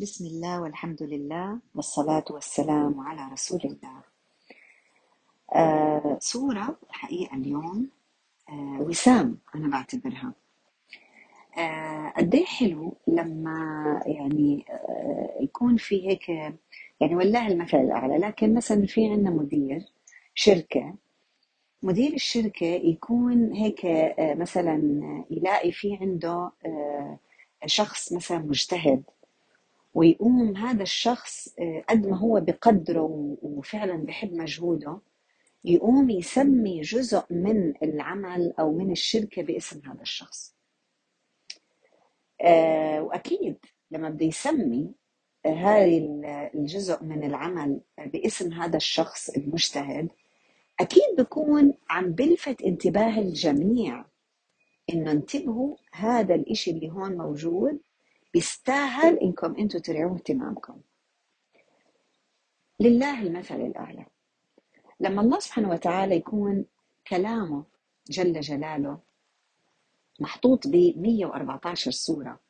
بسم الله والحمد لله والصلاة والسلام على رسول الله. آه صورة الحقيقة اليوم آه وسام أنا بعتبرها. آه قد إيه حلو لما يعني آه يكون في هيك يعني والله المثل الأعلى لكن مثلا في عندنا مدير شركة مدير الشركة يكون هيك آه مثلا يلاقي في عنده آه شخص مثلا مجتهد ويقوم هذا الشخص آه، قد ما هو بقدره وفعلا بحب مجهوده يقوم يسمي جزء من العمل أو من الشركة باسم هذا الشخص. آه، وأكيد لما بده يسمي آه، هاي ال- الجزء من العمل باسم هذا الشخص المجتهد أكيد بكون عم بلفت انتباه الجميع إنه انتبهوا هذا الإشي اللي هون موجود بيستاهل إنكم أنتم ترعوه اهتمامكم. لله المثل الأعلى. لما الله سبحانه وتعالى يكون كلامه جل جلاله محطوط ب 114 سورة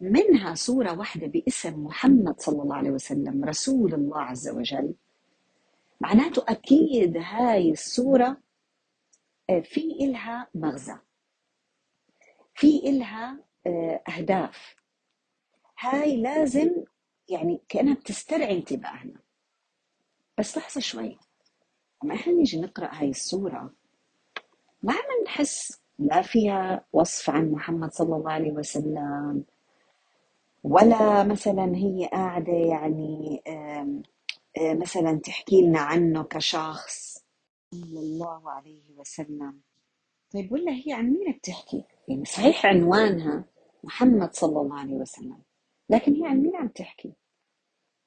منها سورة واحدة باسم محمد صلى الله عليه وسلم رسول الله عز وجل. معناته أكيد هاي السورة آه، في إلها مغزى في إلها آه، أهداف. هاي لازم يعني كأنها بتسترعي انتباهنا. بس لحظة شوي. لما إحنا نيجي نقرأ هاي السورة؟ ما عم نحس لا فيها وصف عن محمد صلى الله عليه وسلم ولا مثلا هي قاعدة يعني آه، مثلا تحكي لنا عنه كشخص صلى الله عليه وسلم. طيب ولا هي عن مين بتحكي؟ يعني صحيح عنوانها محمد صلى الله عليه وسلم. لكن هي عن مين عم تحكي؟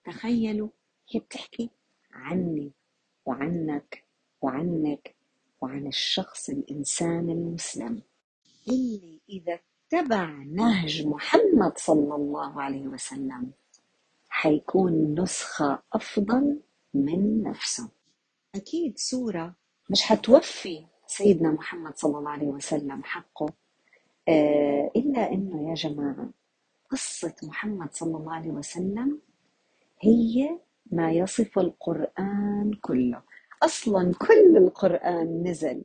تخيلوا هي بتحكي عني وعنك وعنك وعن الشخص الإنسان المسلم اللي إذا اتبع نهج محمد صلى الله عليه وسلم حيكون نسخة أفضل من نفسه أكيد سورة مش حتوفي سيدنا محمد صلى الله عليه وسلم حقه آه، إلا إنه يا جماعة قصة محمد صلى الله عليه وسلم هي ما يصف القرآن كله. أصلا كل القرآن نزل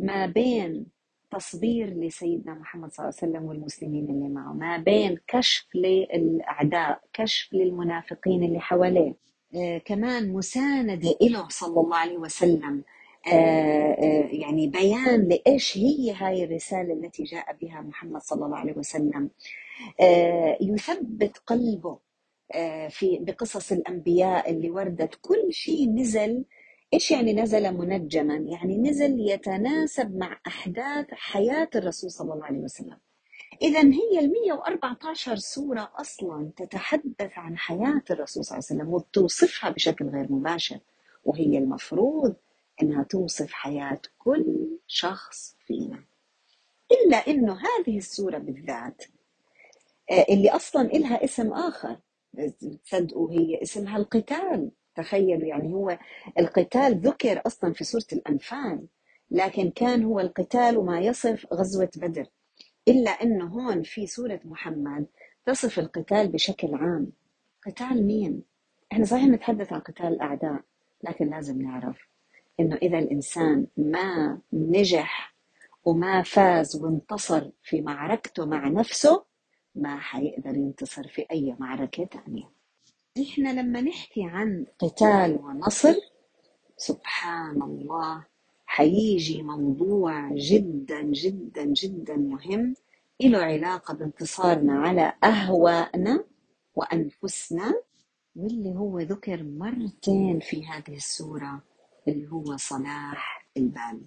ما بين تصبير لسيدنا محمد صلى الله عليه وسلم والمسلمين اللي معه ما بين كشف للأعداء كشف للمنافقين اللي حواليه آه كمان مساندة له صلى الله عليه وسلم آه آه يعني بيان لإيش هي هاي الرسالة التي جاء بها محمد صلى الله عليه وسلم. يثبت قلبه آه، في بقصص الأنبياء اللي وردت. كل شيء نزل. إيش يعني نزل منجما؟ يعني نزل يتناسب مع أحداث حياة الرسول صلى الله عليه وسلم. إذا هي ال 114 سورة أصلا تتحدث عن حياة الرسول صلى الله عليه وسلم وتوصفها بشكل غير مباشر. وهي المفروض أنها توصف حياة كل شخص فينا. إلا أنه هذه السورة بالذات آه، اللي أصلا إلها اسم آخر. تصدقوا هي اسمها القتال. تخيلوا يعني هو القتال ذكر أصلا في سورة الأنفال لكن كان هو القتال وما يصف غزوة بدر. إلا إنه هون في سورة محمد تصف القتال بشكل عام. قتال مين؟ إحنا صحيح نتحدث عن قتال الأعداء لكن لازم نعرف إنه إذا الإنسان ما نجح وما فاز وانتصر في معركته مع نفسه ما حيقدر ينتصر في أي معركة تانية. إحنا لما نحكي عن قتال ونصر سبحان الله حيجي موضوع جدا جدا جدا مهم. له علاقة بانتصارنا على أهوائنا وأنفسنا واللي هو ذكر مرتين في هذه السورة اللي هو صلاح البال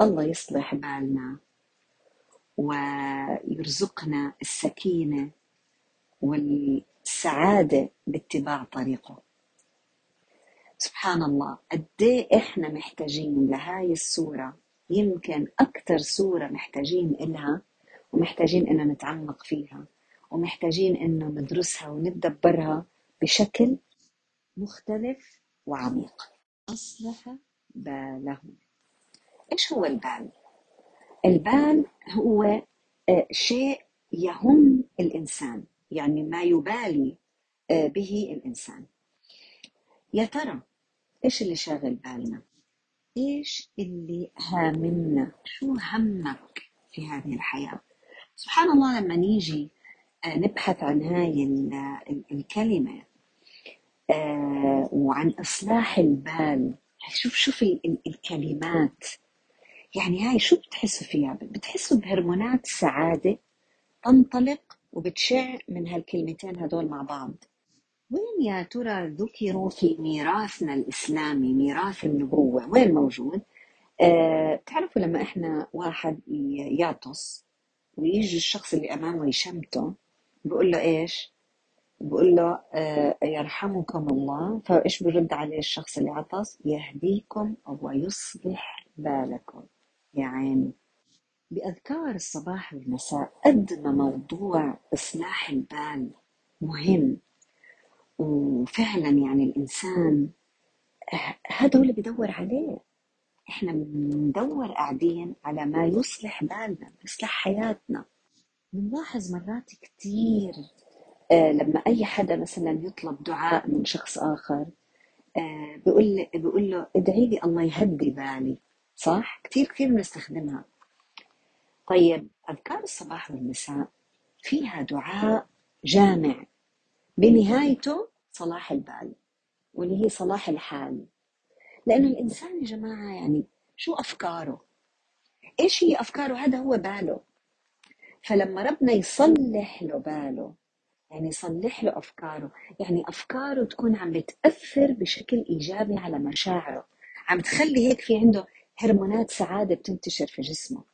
الله يصلح بالنا. ويرزقنا السكينة والسعادة باتباع طريقه. سبحان الله قد إيه إحنا محتاجين لهاي السورة يمكن أكثر سورة محتاجين إلها ومحتاجين إنه نتعمق فيها ومحتاجين إنه ندرسها ونتدبرها بشكل مختلف وعميق. أصلح بالهم. إيش هو البال؟ البال هو آه، شيء يهم الإنسان يعني ما يبالي آه، به الإنسان. يا ترى إيش اللي شاغل بالنا؟ إيش اللي هامنا شو همك في هذه الحياة؟ سبحان الله لما نيجي آه، نبحث عن هاي الكلمة وعن إصلاح البال شوف شوف الكلمات. يعني هاي شو بتحسوا فيها؟ بتحسوا بهرمونات سعادة تنطلق وبتشع من هالكلمتين هدول مع بعض. وين يا ترى ذكروا في ميراثنا الإسلامي ميراث النبوة؟ وين موجود؟ أه بتعرفوا لما إحنا واحد يعطس ويجي الشخص اللي أمامه يشمته بقول له إيش؟ بقول له أه يرحمكم الله. فإيش برد عليه الشخص اللي عطس؟ يهديكم ويصلح بالكم. يا عيني. بأذكار الصباح والمساء قد ما موضوع إصلاح البال مهم. وفعلا يعني الإنسان هذا هو اللي بدور عليه. إحنا بندور قاعدين على ما يصلح بالنا يصلح حياتنا. بنلاحظ مرات كثير آه لما أي حدا مثلا يطلب دعاء من شخص آخر آه بيقول له ادعي لي الله يهدي بالي. صح؟ كثير كثير بنستخدمها. طيب أذكار الصباح والمساء فيها دعاء جامع. بنهايته صلاح البال واللي هي صلاح الحال. لأنه الإنسان يا جماعة يعني شو أفكاره؟ إيش هي أفكاره؟ هذا هو باله. فلما ربنا يصلح له باله يعني يصلح له أفكاره يعني أفكاره تكون عم بتأثر بشكل إيجابي على مشاعره. عم تخلي هيك في عنده هرمونات سعادة بتنتشر في جسمه.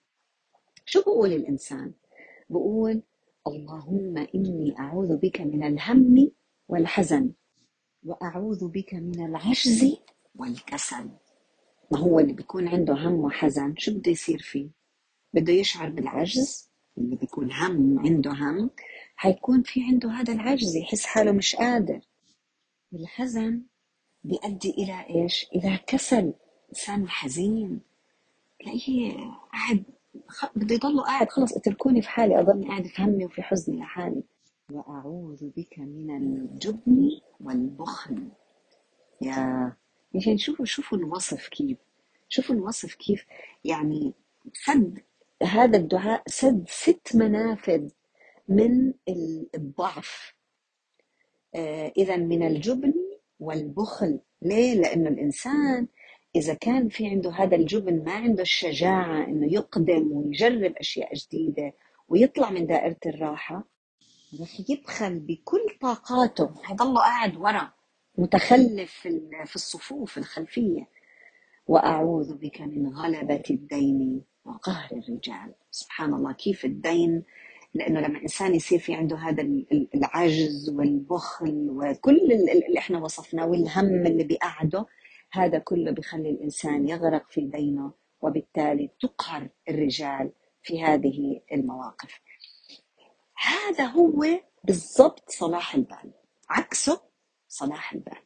شو بقول الإنسان؟ بقول اللهم إني أعوذ بك من الهم والحزن وأعوذ بك من العجز والكسل. ما هو اللي بيكون عنده هم وحزن؟ شو بده يصير فيه؟ بده يشعر بالعجز؟ اللي بيكون هم عنده هم حيكون في عنده هذا العجز يحس حاله مش قادر. الحزن بيؤدي إلى إيش؟ إلى كسل. إنسان حزين. تلاقيه قاعد بده يضل قاعد خلص اتركوني في حالي أضلني قاعد في همي وفي حزني لحالي. وأعوذ بك من الجبن والبخل. يا يعني شوفوا شوفوا الوصف كيف شوفوا الوصف كيف. يعني سد هذا الدعاء سد ست منافذ من الضعف. آه إذا من الجبن والبخل. ليه؟ لأنه الإنسان إذا كان في عنده هذا الجبن ما عنده الشجاعة إنه يقدم ويجرب أشياء جديدة ويطلع من دائرة الراحة رح يبخل بكل طاقاته. حيضله قاعد ورا متخلف في الصفوف الخلفية. وأعوذ بك من غلبة الدين وقهر الرجال. سبحان الله كيف الدين؟ لأنه لما إنسان يصير في عنده هذا العجز والبخل وكل اللي إحنا وصفناه والهم اللي بيقعده هذا كله بخلي الإنسان يغرق في دينه وبالتالي تقهر الرجال في هذه المواقف. هذا هو بالضبط صلاح البال عكسه صلاح البال.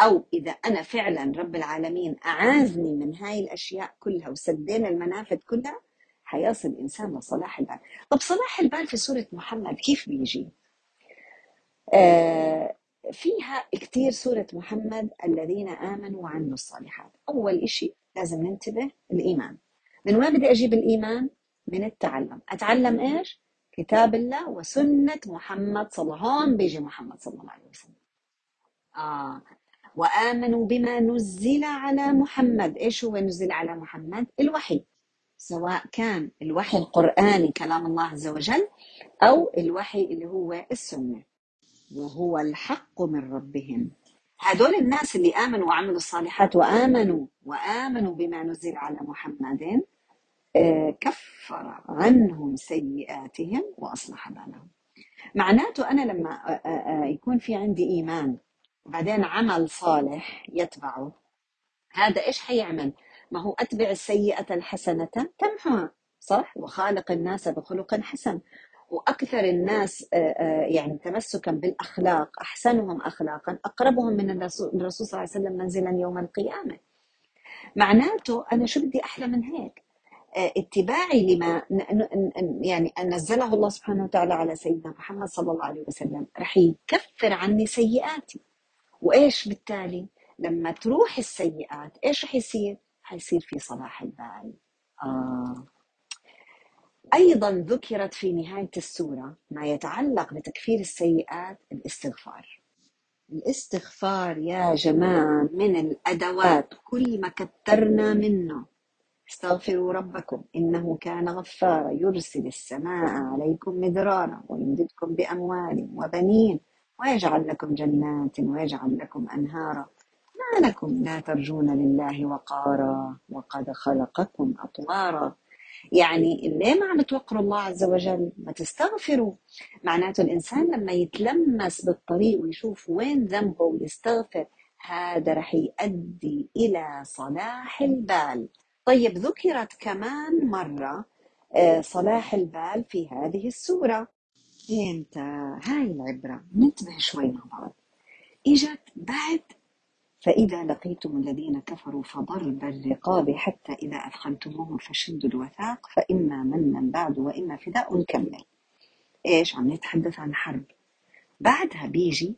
أو إذا أنا فعلا رب العالمين أعاذني من هاي الأشياء كلها وسدينا المنافذ كلها حيصل الإنسان لصلاح البال. طب صلاح البال في سورة محمد كيف بيجي؟ آه فيها كثير سورة محمد الذين آمنوا وعملوا الصالحات. أول إشي لازم ننتبه الإيمان. من وين بدي أجيب الإيمان؟ من التعلم. أتعلم إيش؟ كتاب الله وسنة محمد صلى الله هون بيجي محمد صلى الله عليه وسلم. آه. وآمنوا بما نزل على محمد. إيش هو نزل على محمد؟ الوحي. سواء كان الوحي القرآني كلام الله عز وجل أو الوحي اللي هو السنة. وهو الحق من ربهم. هدول الناس اللي آمنوا وعملوا الصالحات وآمنوا. وآمنوا بما نزل على محمد آه، كفر عنهم سيئاتهم وأصلح بالهم. معناته أنا لما آه، آه، يكون في عندي إيمان وبعدين عمل صالح يتبعه هذا إيش حيعمل؟ ما هو أتبع السيئة الحسنة تمحها صح؟ وخالق الناس بخلق حسن. وأكثر الناس يعني تمسكا بالأخلاق أحسنهم اخلاقا أقربهم من الرسول صلى الله عليه وسلم منزلا يوم القيامة. معناته أنا شو بدي أحلى من هيك؟ آه، اتباعي لما يعني نزله الله سبحانه وتعالى على سيدنا محمد صلى الله عليه وسلم رح يكفر عني سيئاتي. وإيش بالتالي؟ لما تروح السيئات إيش رح يصير؟ حيصير في صلاح البال. آه. أيضا ذكرت في نهاية السورة ما يتعلق بتكفير السيئات الاستغفار. الاستغفار يا جماعة من الأدوات كل ما كترنا منه. استغفروا ربكم إنه كان غفارا يرسل السماء عليكم مدرارا ويمددكم بأموال وبنين ويجعل لكم جنات ويجعل لكم أنهارا. ما لكم لا ترجون لله وقارا وقد خلقكم أطوارا. يعني ليه ما عم توقروا الله عز وجل؟ ما تستغفروا. معناته الإنسان لما يتلمس بالطريق ويشوف وين ذنبه ويستغفر هذا رح يؤدي إلى صلاح البال. طيب ذكرت كمان مرة آه، صلاح البال في هذه السورة. إمتى هاي العبرة. ننتبه شوي مع بعض. إجت بعد فإذا لقيتم الذين كفروا فضرب الرقاب حتى إذا أثخنتموهم فشدوا الوثاق فإما منا بعد وإما فداء نكمل إيش؟ عم نتحدث عن حرب. بعدها بيجي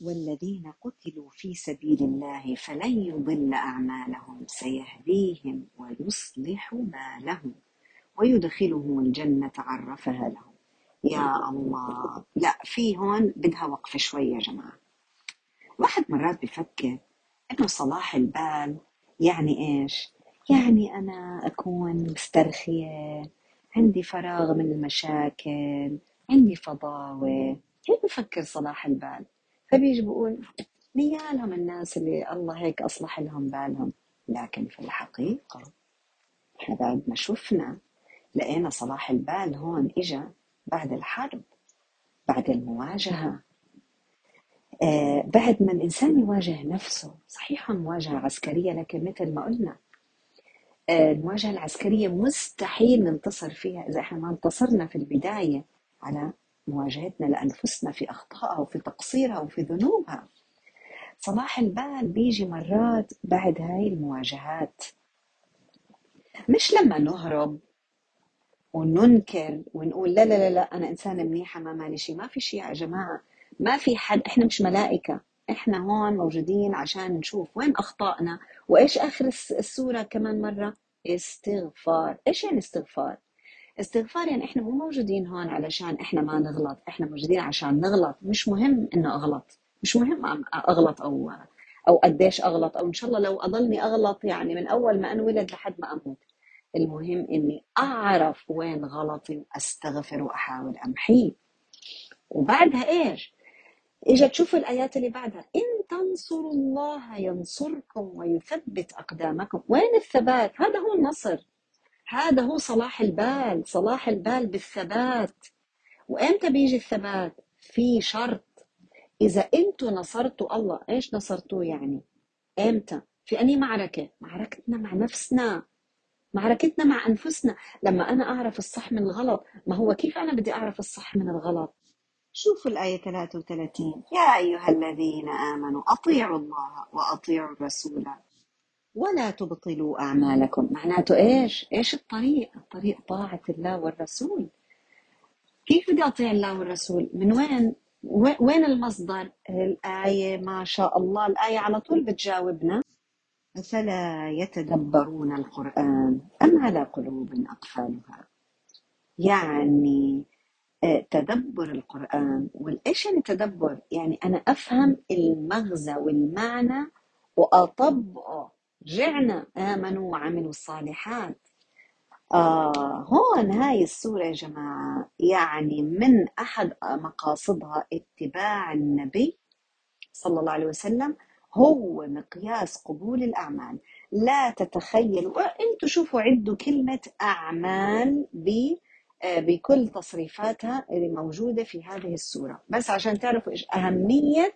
والذين قتلوا في سبيل الله فلن يضل أعمالهم سيهديهم ويصلح بالهم ويدخلهم الجنة عرفها لهم. يا الله. لا في هون بدها وقفة شوي يا جماعة. واحد مرات بفكر إنه صلاح البال يعني إيش؟ يعني أنا أكون مسترخية عندي فراغ من المشاكل عندي فضاوة. هيك بفكر صلاح البال. فبيجي بقول نيالهم الناس اللي الله هيك أصلح لهم بالهم. لكن في الحقيقة إحنا بعد ما شفنا. لقينا صلاح البال هون إجا بعد الحرب بعد المواجهة. بعد ما الإنسان يواجه نفسه صحيح مواجهة عسكرية لكن مثل ما قلنا آه المواجهة العسكرية مستحيل ننتصر فيها إذا إحنا ما انتصرنا في البداية على مواجهتنا لأنفسنا في أخطائها وفي تقصيرها وفي ذنوبها. صلاح البال بيجي مرات بعد هاي المواجهات. مش لما نهرب وننكر ونقول لا لا لا لا أنا إنسانة منيحة ما مالي شيء ما في شيء يا جماعة. ما في حد إحنا مش ملائكة. إحنا هون موجودين عشان نشوف وين أخطائنا وإيش آخر السورة كمان مرة؟ استغفار. إيش يعني استغفار؟ استغفار يعني إحنا مو موجودين هون علشان إحنا ما نغلط. إحنا موجودين عشان نغلط. مش مهم إنه أغلط. مش مهم أغلط أو أو قديش أغلط أو إن شاء الله لو أضلني أغلط يعني من أول ما انولد لحد ما أموت. المهم إني أعرف وين غلطي واستغفر وأحاول أمحيه. وبعدها إيش؟ اجت تشوف الآيات اللي بعدها. إن تنصروا الله ينصركم ويثبت أقدامكم. وين الثبات؟ هذا هو النصر. هذا هو صلاح البال. صلاح البال بالثبات. وإمتى بيجي الثبات؟ في شرط. إذا إنتوا نصرتوا الله إيش نصرتوه يعني؟ إمتى؟ في اني معركة؟ معركتنا مع نفسنا. معركتنا مع أنفسنا. لما أنا أعرف الصح من الغلط ما هو كيف أنا بدي أعرف الصح من الغلط؟ شوفوا الآية 33 يا أيها الذين آمنوا أطيعوا الله وأطيعوا الرسول ولا تبطلوا أعمالكم معناته إيش؟ إيش الطريق؟ الطريق طاعة الله والرسول كيف بدي أطيع الله والرسول؟ من وين؟ وين المصدر؟ الآية ما شاء الله الآية على طول بتجاوبنا أفلا يتدبرون القرآن أم على قلوب أقفالها يعني تدبر القرآن. والإيش يعني تدبر؟ يعني أنا أفهم المغزى والمعنى وأطبقه. رجعنا آمنوا وعملوا الصالحات. آه هون هاي السورة يا جماعة يعني من أحد مقاصدها اتباع النبي صلى الله عليه وسلم هو مقياس قبول الأعمال. لا تتخيل وأنتم شوفوا عدوا كلمة أعمال ب بكل تصريفاتها اللي موجودة في هذه السورة بس عشان تعرفوا إيش أهمية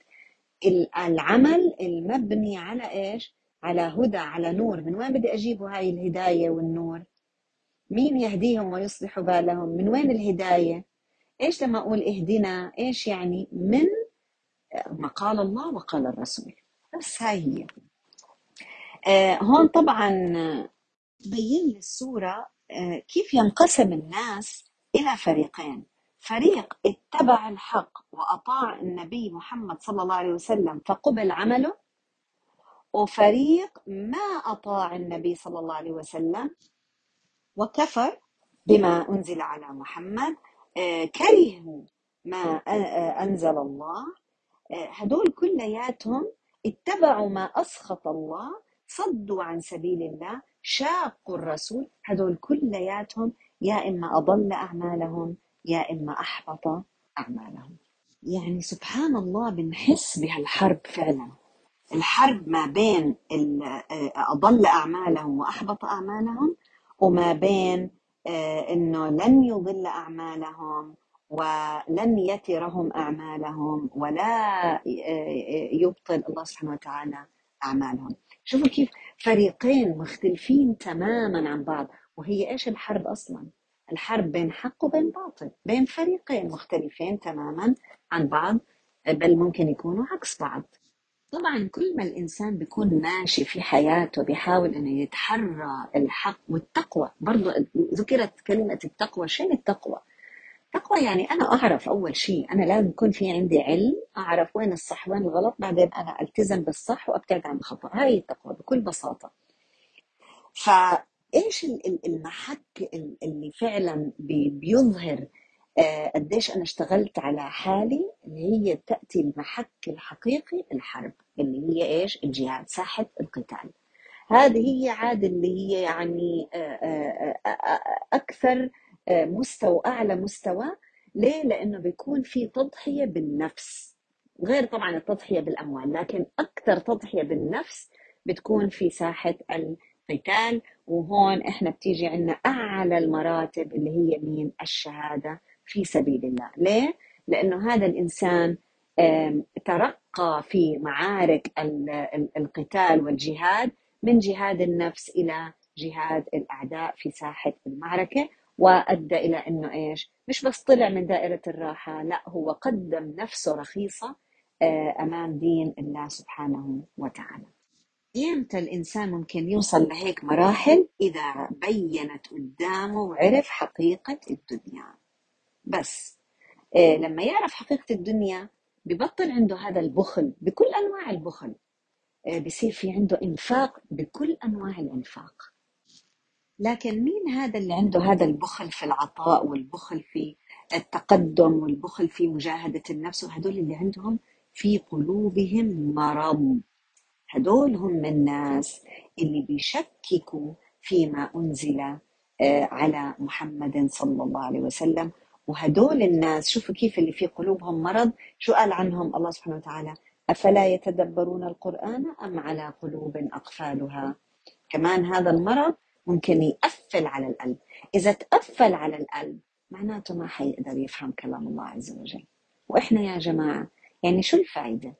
العمل المبني على إيش؟ على هدى على نور. من وين بدي أجيبه هاي الهداية والنور؟ مين يهديهم ويصلح بالهم؟ من وين الهداية؟ إيش لما أقول اهدنا؟ إيش يعني؟ من ما قال الله وقال الرسول. بس هاي هي. آه هون طبعا بين لي الصورة آه، كيف ينقسم الناس إلى فريقين؟ فريق اتبع الحق وأطاع النبي محمد صلى الله عليه وسلم فقبل عمله وفريق ما أطاع النبي صلى الله عليه وسلم وكفر بما أنزل على محمد. آه، كرهوا ما آه، آه، أنزل الله. آه، هدول كلياتهم اتبعوا ما أسخط الله صدوا عن سبيل الله. شاقوا الرسول هدول كلياتهم يا إما أضل أعمالهم يا إما أحبط أعمالهم. يعني سبحان الله بنحس بهالحرب فعلا. الحرب ما بين أضل أعمالهم وأحبط أعمالهم وما بين آه، أنه لن يضل أعمالهم ولن يترهم أعمالهم ولا آه، يبطل الله سبحانه وتعالى أعمالهم. شوفوا كيف فريقين مختلفين تماما عن بعض وهي إيش الحرب أصلا الحرب بين حق وبين باطل بين فريقين مختلفين تماما عن بعض بل ممكن يكونوا عكس بعض طبعا كل ما الإنسان بيكون ماشي في حياته بيحاول إنه يتحرى الحق والتقوى برضو ذكرت كلمة التقوى شنو التقوى؟ التقوى يعني أنا أعرف أول شيء أنا لازم يكون في عندي علم أعرف وين الصح وين الغلط بعدين أنا ألتزم بالصح وأبتعد عن الخطأ. هاي التقوى بكل بساطة. ال- المحك ال- اللي فعلا بي- بيظهر آه، قديش أنا اشتغلت على حالي اللي هي تأتي المحك الحقيقي الحرب اللي هي إيش؟ الجهاد ساحة القتال. هذه هي عاد اللي هي يعني آه، مستوى أعلى مستوى. ليه؟ لأنه بيكون في تضحية بالنفس. غير طبعا التضحية بالأموال لكن أكثر تضحية بالنفس بتكون في ساحة القتال. وهون إحنا بتيجي عندنا أعلى المراتب اللي هي مين؟ الشهادة في سبيل الله. ليه؟ لأنه هذا الإنسان ترقى في معارك ال- ال- القتال والجهاد من جهاد النفس إلى جهاد الأعداء في ساحة المعركة. وأدى إلى إنه إيش؟ مش بس طلع من دائرة الراحة، لا هو قدم نفسه رخيصة آه، أمام دين الله سبحانه وتعالى. إمتى الإنسان ممكن يوصل لهيك مراحل؟ إذا بينت قدامه وعرف حقيقة الدنيا. بس آه، لما يعرف حقيقة الدنيا ببطل عنده هذا البخل بكل أنواع البخل آه، بصير في عنده إنفاق بكل أنواع الإنفاق لكن مين هذا اللي عنده هذا البخل في العطاء والبخل في التقدم والبخل في مجاهدة النفس وهدول اللي عندهم في قلوبهم مرض؟ هدول هم الناس اللي بيشككوا فيما أنزل آه، على محمد صلى الله عليه وسلم. وهدول الناس شوفوا كيف اللي في قلوبهم مرض. شو قال عنهم؟ الله سبحانه وتعالى أفلا يتدبرون القرآن أم على قلوب أقفالها؟ كمان هذا المرض ممكن يقفل على القلب. إذا تقفل على القلب معناته ما حيقدر يفهم كلام الله عز وجل. وإحنا يا جماعة يعني شو الفائدة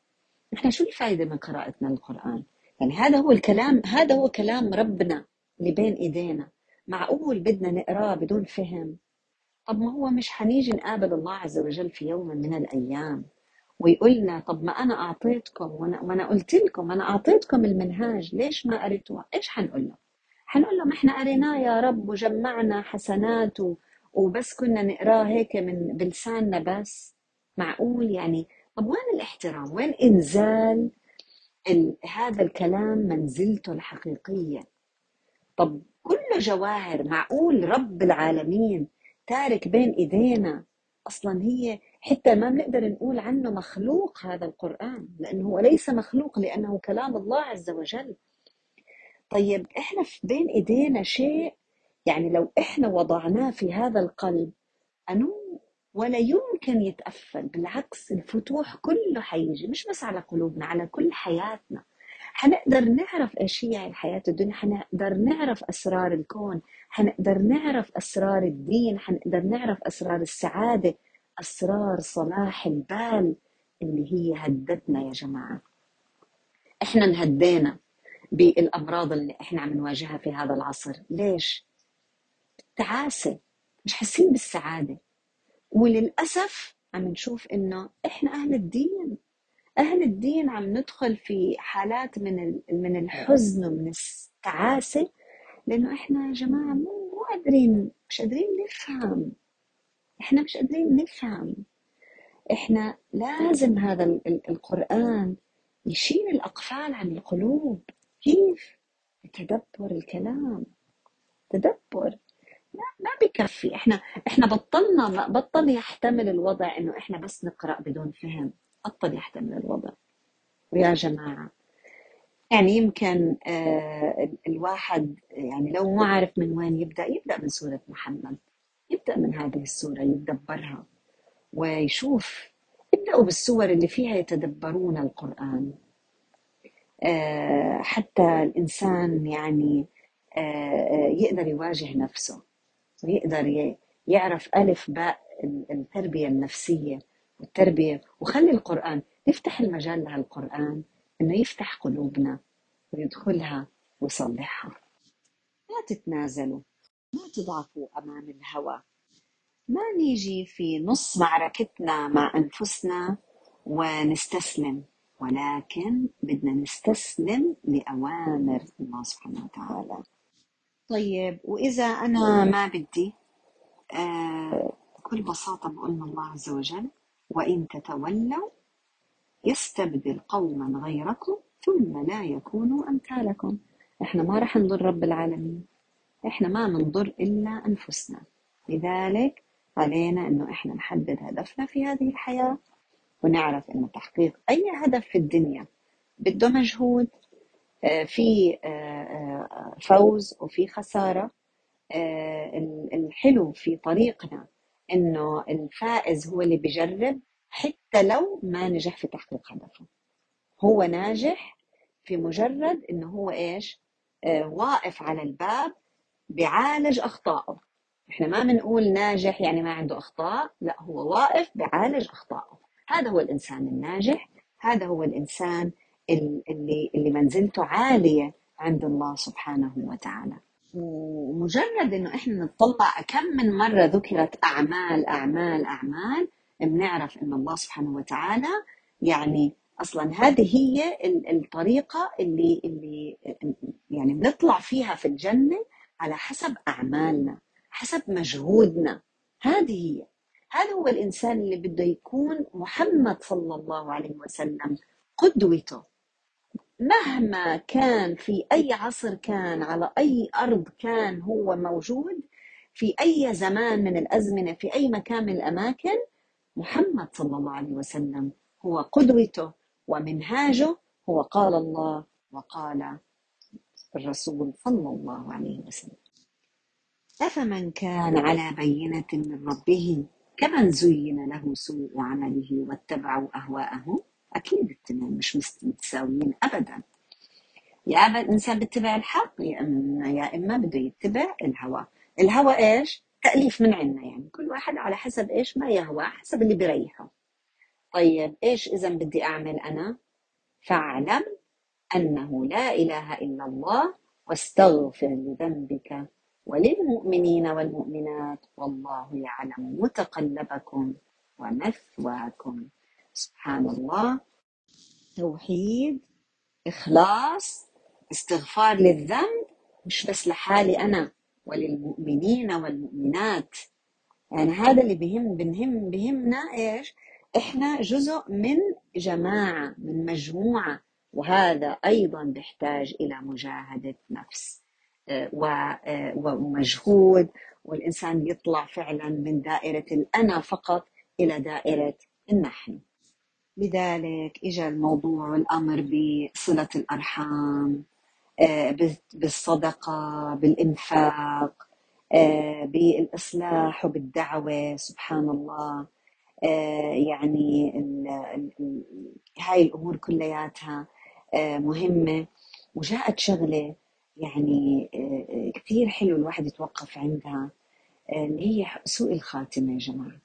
إحنا شو الفائدة من قراءتنا للقرآن؟ يعني هذا هو الكلام هذا هو كلام ربنا اللي بين إيدينا. معقول بدنا نقراه بدون فهم؟ طب ما هو مش حنيجي نقابل الله عز وجل في يوم من الأيام ويقول لنا طب ما أنا أعطيتكم وأنا قلت لكم أنا أعطيتكم المنهاج ليش ما قريتوها؟ إيش حنقول له حنقول له ما إحنا قريناه يا رب وجمعنا حسنات وبس كنا نقراه هيك من بلساننا بس. معقول يعني؟ طب وين الاحترام؟ وين إنزال ال- هذا الكلام منزلته الحقيقية؟ طب كله جواهر معقول رب العالمين تارك بين إيدينا؟ أصلا هي حتى ما بنقدر نقول عنه مخلوق هذا القرآن لأنه هو ليس مخلوق لأنه كلام الله عز وجل. طيب إحنا في بين إيدينا شيء يعني لو إحنا وضعناه في هذا القلب أنو ولا يمكن يتقفل بالعكس الفتوح كله حيجي مش بس على قلوبنا على كل حياتنا. حنقدر نعرف إيش هي الحياة الدنيا حنقدر نعرف أسرار الكون حنقدر نعرف أسرار الدين حنقدر نعرف أسرار السعادة أسرار صلاح البال اللي هي هدتنا يا جماعة. إحنا انهدينا. بالأمراض اللي إحنا عم نواجهها في هذا العصر. ليش؟ تعاسة مش حاسين بالسعادة. وللأسف عم نشوف إنه إحنا أهل الدين. أهل الدين عم ندخل في حالات من من الحزن ومن التعاسة لأنه إحنا يا جماعة مو مو قادرين مش قادرين نفهم. إحنا مش قادرين نفهم. إحنا لازم هذا القرآن يشيل الأقفال عن القلوب. كيف؟ بتدبر الكلام. تدبر. ما بكفي. إحنا إحنا بطلنا بطل يحتمل الوضع إنه إحنا بس نقرأ بدون فهم. بطل يحتمل الوضع. ويا جماعة. يعني يمكن آه الواحد يعني لو ما عارف من وين يبدأ يبدأ من سورة محمد. يبدأ من هذه السورة يتدبرها. ويشوف ابداوا بالسور اللي فيها يتدبرون القرآن. حتى الإنسان يعني آه يقدر يواجه نفسه ويقدر يعرف ألف باء التربية النفسية والتربية. وخلي القرآن نفتح المجال لهالقرآن إنه يفتح قلوبنا ويدخلها ويصلحها. لا تتنازلوا ما تضعفوا أمام الهوى. ما نيجي في نص معركتنا مع أنفسنا ونستسلم. ولكن بدنا نستسلم لأوامر الله سبحانه وتعالى. طيب وإذا أنا ما بدي آه بكل بساطة بقول الله عز وجل وإن تتولوا يستبدل قوما غيركم ثم لا يكونوا أمثالكم. إحنا ما رح نضر رب العالمين. إحنا ما منضر إلا أنفسنا. لذلك علينا إنه إحنا نحدد هدفنا في هذه الحياة. ونعرف إنه تحقيق أي هدف في الدنيا بده مجهود آه، في آه، آه، فوز وفي خسارة. الحلو في طريقنا إنه الفائز هو اللي بيجرب حتى لو ما نجح في تحقيق هدفه. هو ناجح في مجرد إنه هو إيش؟ واقف على الباب بيعالج أخطائه. إحنا ما بنقول ناجح يعني ما عنده أخطاء لا هو واقف بيعالج أخطائه. هذا هو الإنسان الناجح هذا هو الإنسان اللي اللي منزلته عالية عند الله سبحانه وتعالى. ومجرد إنه إحنا نطلع كم من مرة ذكرت أعمال أعمال أعمال بنعرف إن الله سبحانه وتعالى يعني أصلا هذه هي الطريقة اللي اللي يعني بنطلع فيها في الجنة على حسب أعمالنا حسب مجهودنا. هذه هي. هذا هو الإنسان اللي بده يكون محمد صلى الله عليه وسلم؟ قدوته. مهما كان في أي عصر كان على أي أرض كان هو موجود في أي زمان من الأزمنة في أي مكان من الأماكن محمد صلى الله عليه وسلم هو قدوته ومنهاجه هو قال الله وقال الرسول صلى الله عليه وسلم. أفمن كان على بينة من ربه؟ كمن زين له سوء عمله واتبعوا أهواءهم أكيد التنين مش متساويين أبدا. يا أما الإنسان بيتبع الحق يا إما يا إما بده يتبع الهوى. الهوى إيش؟ تأليف من عنا يعني. كل واحد على حسب إيش ما يهوى حسب اللي بيريحه طيب إيش إذا بدي أعمل أنا؟ فاعلم أنه لا إله إلا الله واستغفر لذنبك. وللمؤمنين والمؤمنات والله يعلم متقلبكم ومثواكم. سبحان الله توحيد إخلاص استغفار للذنب. مش بس لحالي أنا وللمؤمنين والمؤمنات. يعني هذا اللي بهم بنهم بهمنا إيش؟ إحنا جزء من جماعة من مجموعة. وهذا أيضا بيحتاج إلى مجاهدة نفس. ومجهود والإنسان يطلع فعلا من دائرة الأنا فقط إلى دائرة النحن. لذلك إجا الموضوع والأمر بصلة الأرحام آه، بالصدقة بالإنفاق آه، بالإصلاح وبالدعوة. سبحان الله. آه، يعني هاي الأمور كلياتها مهمة. وجاءت شغلة يعني كثير حلو الواحد يتوقف عندها اللي هي سوء الخاتمة يا جماعة.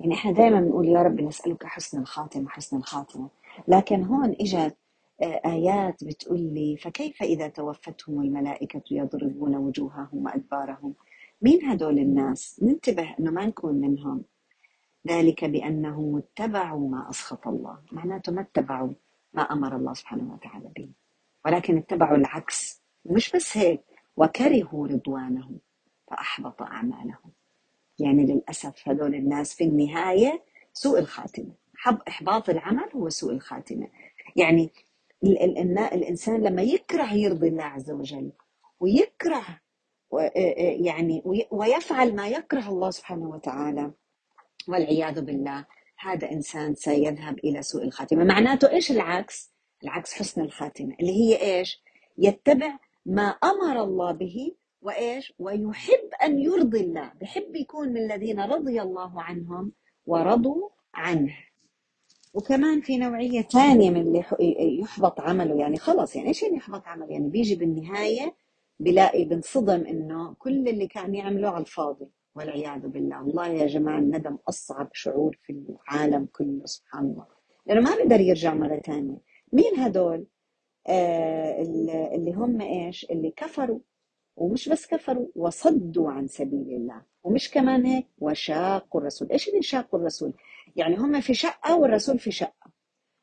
يعني إحنا دائما بنقول يا رب نسألك حسن الخاتمة حسن الخاتمة. لكن هون اجت آه، آيات بتقول لي فكيف إذا توفتهم الملائكة يضربون وجوههم وأدبارهم؟ مين هدول الناس؟ ننتبه أنه ما نكون منهم. ذلك بأنهم اتبعوا ما أسخط الله. معناته ما اتبعوا ما أمر الله سبحانه وتعالى به. ولكن اتبعوا العكس. مش بس هيك وكرهوا رضوانه فأحبط أعمالهم يعني للأسف هذول الناس في النهاية سوء الخاتمة حب إحباط العمل هو سوء الخاتمة يعني الإنسان لما يكره يرضي الله عز وجل ويكره يعني وي- ويفعل ما يكره الله سبحانه وتعالى والعياذ بالله هذا إنسان سيذهب إلى سوء الخاتمة معناته إيش العكس؟ العكس حسن الخاتمة اللي هي إيش؟ يتبع ما أمر الله به وإيش؟ ويحب أن يرضي الله. بحب يكون من الذين رضي الله عنهم ورضوا عنه. وكمان في نوعية ثانية من اللي يح- يحبط عمله. يعني خلص يعني إيش يعني يحبط عمله؟ يعني بيجي بالنهاية بلاقي بنصدم إنه كل اللي كان يعمله على الفاضي. والعياذ بالله. والله يا جماعة الندم أصعب شعور في العالم كله سبحان الله. لأنه ما بيقدر يرجع مرة ثانية. مين هدول؟ اللي اللي هم إيش؟ اللي كفروا. ومش بس كفروا وصدوا عن سبيل الله. ومش كمان هيك وشاقوا الرسول. إيش اللي شاقوا الرسول؟ يعني هم في شقة والرسول في شقة.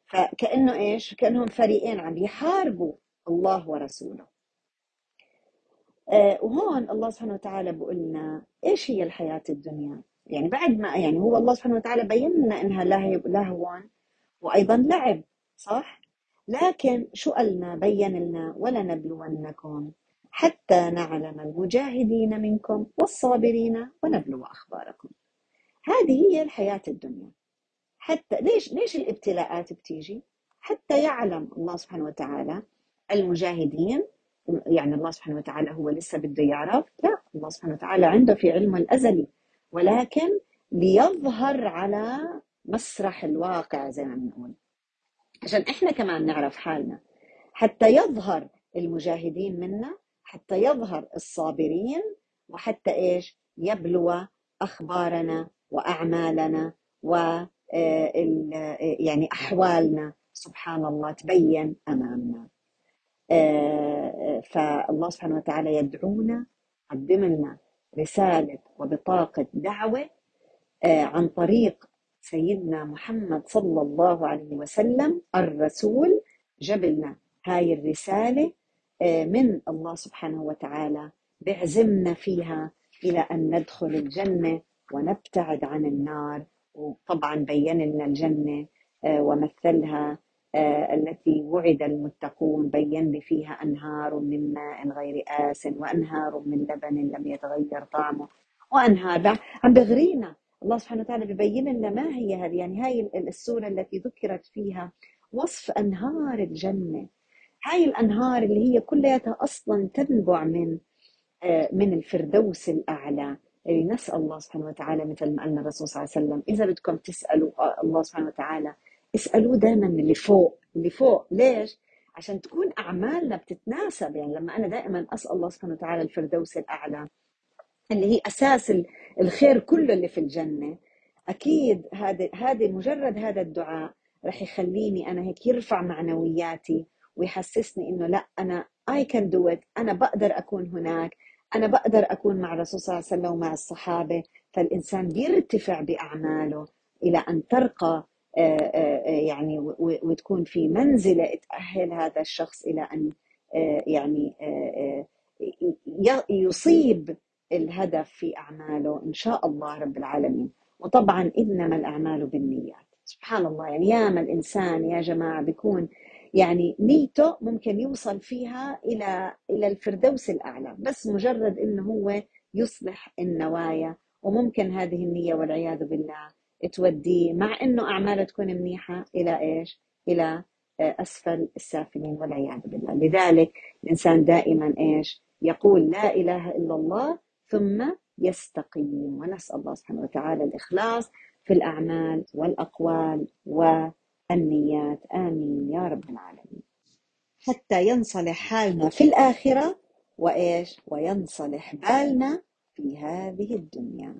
فكأنه إيش؟ كأنهم فريقين عم يحاربوا الله ورسوله. آه وهون الله سبحانه وتعالى بيقول لنا إيش هي الحياة الدنيا؟ يعني بعد ما يعني هو الله سبحانه وتعالى بين لنا إنها لهو وأيضا لعب صح؟ لكن شو قالنا بين لنا ولنبلونكم حتى نعلم المجاهدين منكم والصابرين ونبلو أخباركم. هذه هي الحياة الدنيا. حتى ليش ليش الابتلاءات بتيجي؟ حتى يعلم الله سبحانه وتعالى المجاهدين يعني الله سبحانه وتعالى هو لسه بده يعرف لا الله سبحانه وتعالى عنده في علمه الأزلي. ولكن ليظهر على مسرح الواقع زي ما بنقول. عشان إحنا كمان نعرف حالنا. حتى يظهر المجاهدين منا حتى يظهر الصابرين وحتى إيش؟ يبلو أخبارنا وأعمالنا و آه، آه، يعني أحوالنا. سبحان الله تبين أمامنا. آه، فالله سبحانه وتعالى يدعونا قدم لنا رسالة وبطاقة دعوة عن طريق سيدنا محمد صلى الله عليه وسلم الرسول جاب لنا هاي الرسالة آه، من الله سبحانه وتعالى. بيعزمنا فيها إلى أن ندخل الجنة ونبتعد عن النار. وطبعا بين لنا الجنة آه، ومثلها آه، التي وعد المتقون. بين لي فيها أنهار من ماء غير آس وأنهار من لبن لم يتغير طعمه. وأنهار عم بغرينا. الله سبحانه وتعالى ببين لنا ما هي هذه يعني هاي ال- السورة التي ذكرت فيها وصف أنهار الجنة. هاي الأنهار اللي هي كلها أصلا تنبع من آه، من الفردوس الأعلى. اللي نسأل الله سبحانه وتعالى مثل ما قالنا الرسول صلى الله عليه وسلم إذا بدكم تسألوا آه، الله سبحانه وتعالى اسألوه دائما اللي فوق. اللي فوق ليش؟ عشان تكون أعمالنا بتتناسب. يعني لما أنا دائما أسأل الله سبحانه وتعالى الفردوس الأعلى اللي هي أساس ال- الخير كله اللي في الجنة. أكيد هذا هذا مجرد هذا الدعاء رح يخليني أنا هيك يرفع معنوياتي ويحسسني إنه لا أنا can do it. أنا بقدر أكون هناك. أنا بقدر أكون مع الرسول صلى الله عليه وسلم ومع الصحابة. فالإنسان بيرتفع بأعماله إلى أن ترقى آه، آه، آه، يعني وتكون في منزلة تأهل هذا الشخص إلى أن يعني يصيب الهدف في أعماله إن شاء الله رب العالمين وطبعا إنما الأعمال بالنيات سبحان الله يعني ياما الإنسان يا جماعة بيكون يعني نيته ممكن يوصل فيها إلى إلى الفردوس الأعلى بس مجرد إنه هو يصلح النوايا وممكن هذه النية والعياذ بالله توديه مع إنه أعماله تكون منيحة إلى إيش؟ إلى آه، أسفل السافلين والعياذ بالله لذلك الإنسان دائما إيش؟ يقول لا إله إلا الله ثم يستقيم. ونسأل الله سبحانه وتعالى الإخلاص في الأعمال والأقوال والنيات. آمين. يا رب العالمين. حتى ينصلح حالنا في الآخرة وإيش؟ وينصلح بالنا في هذه الدنيا.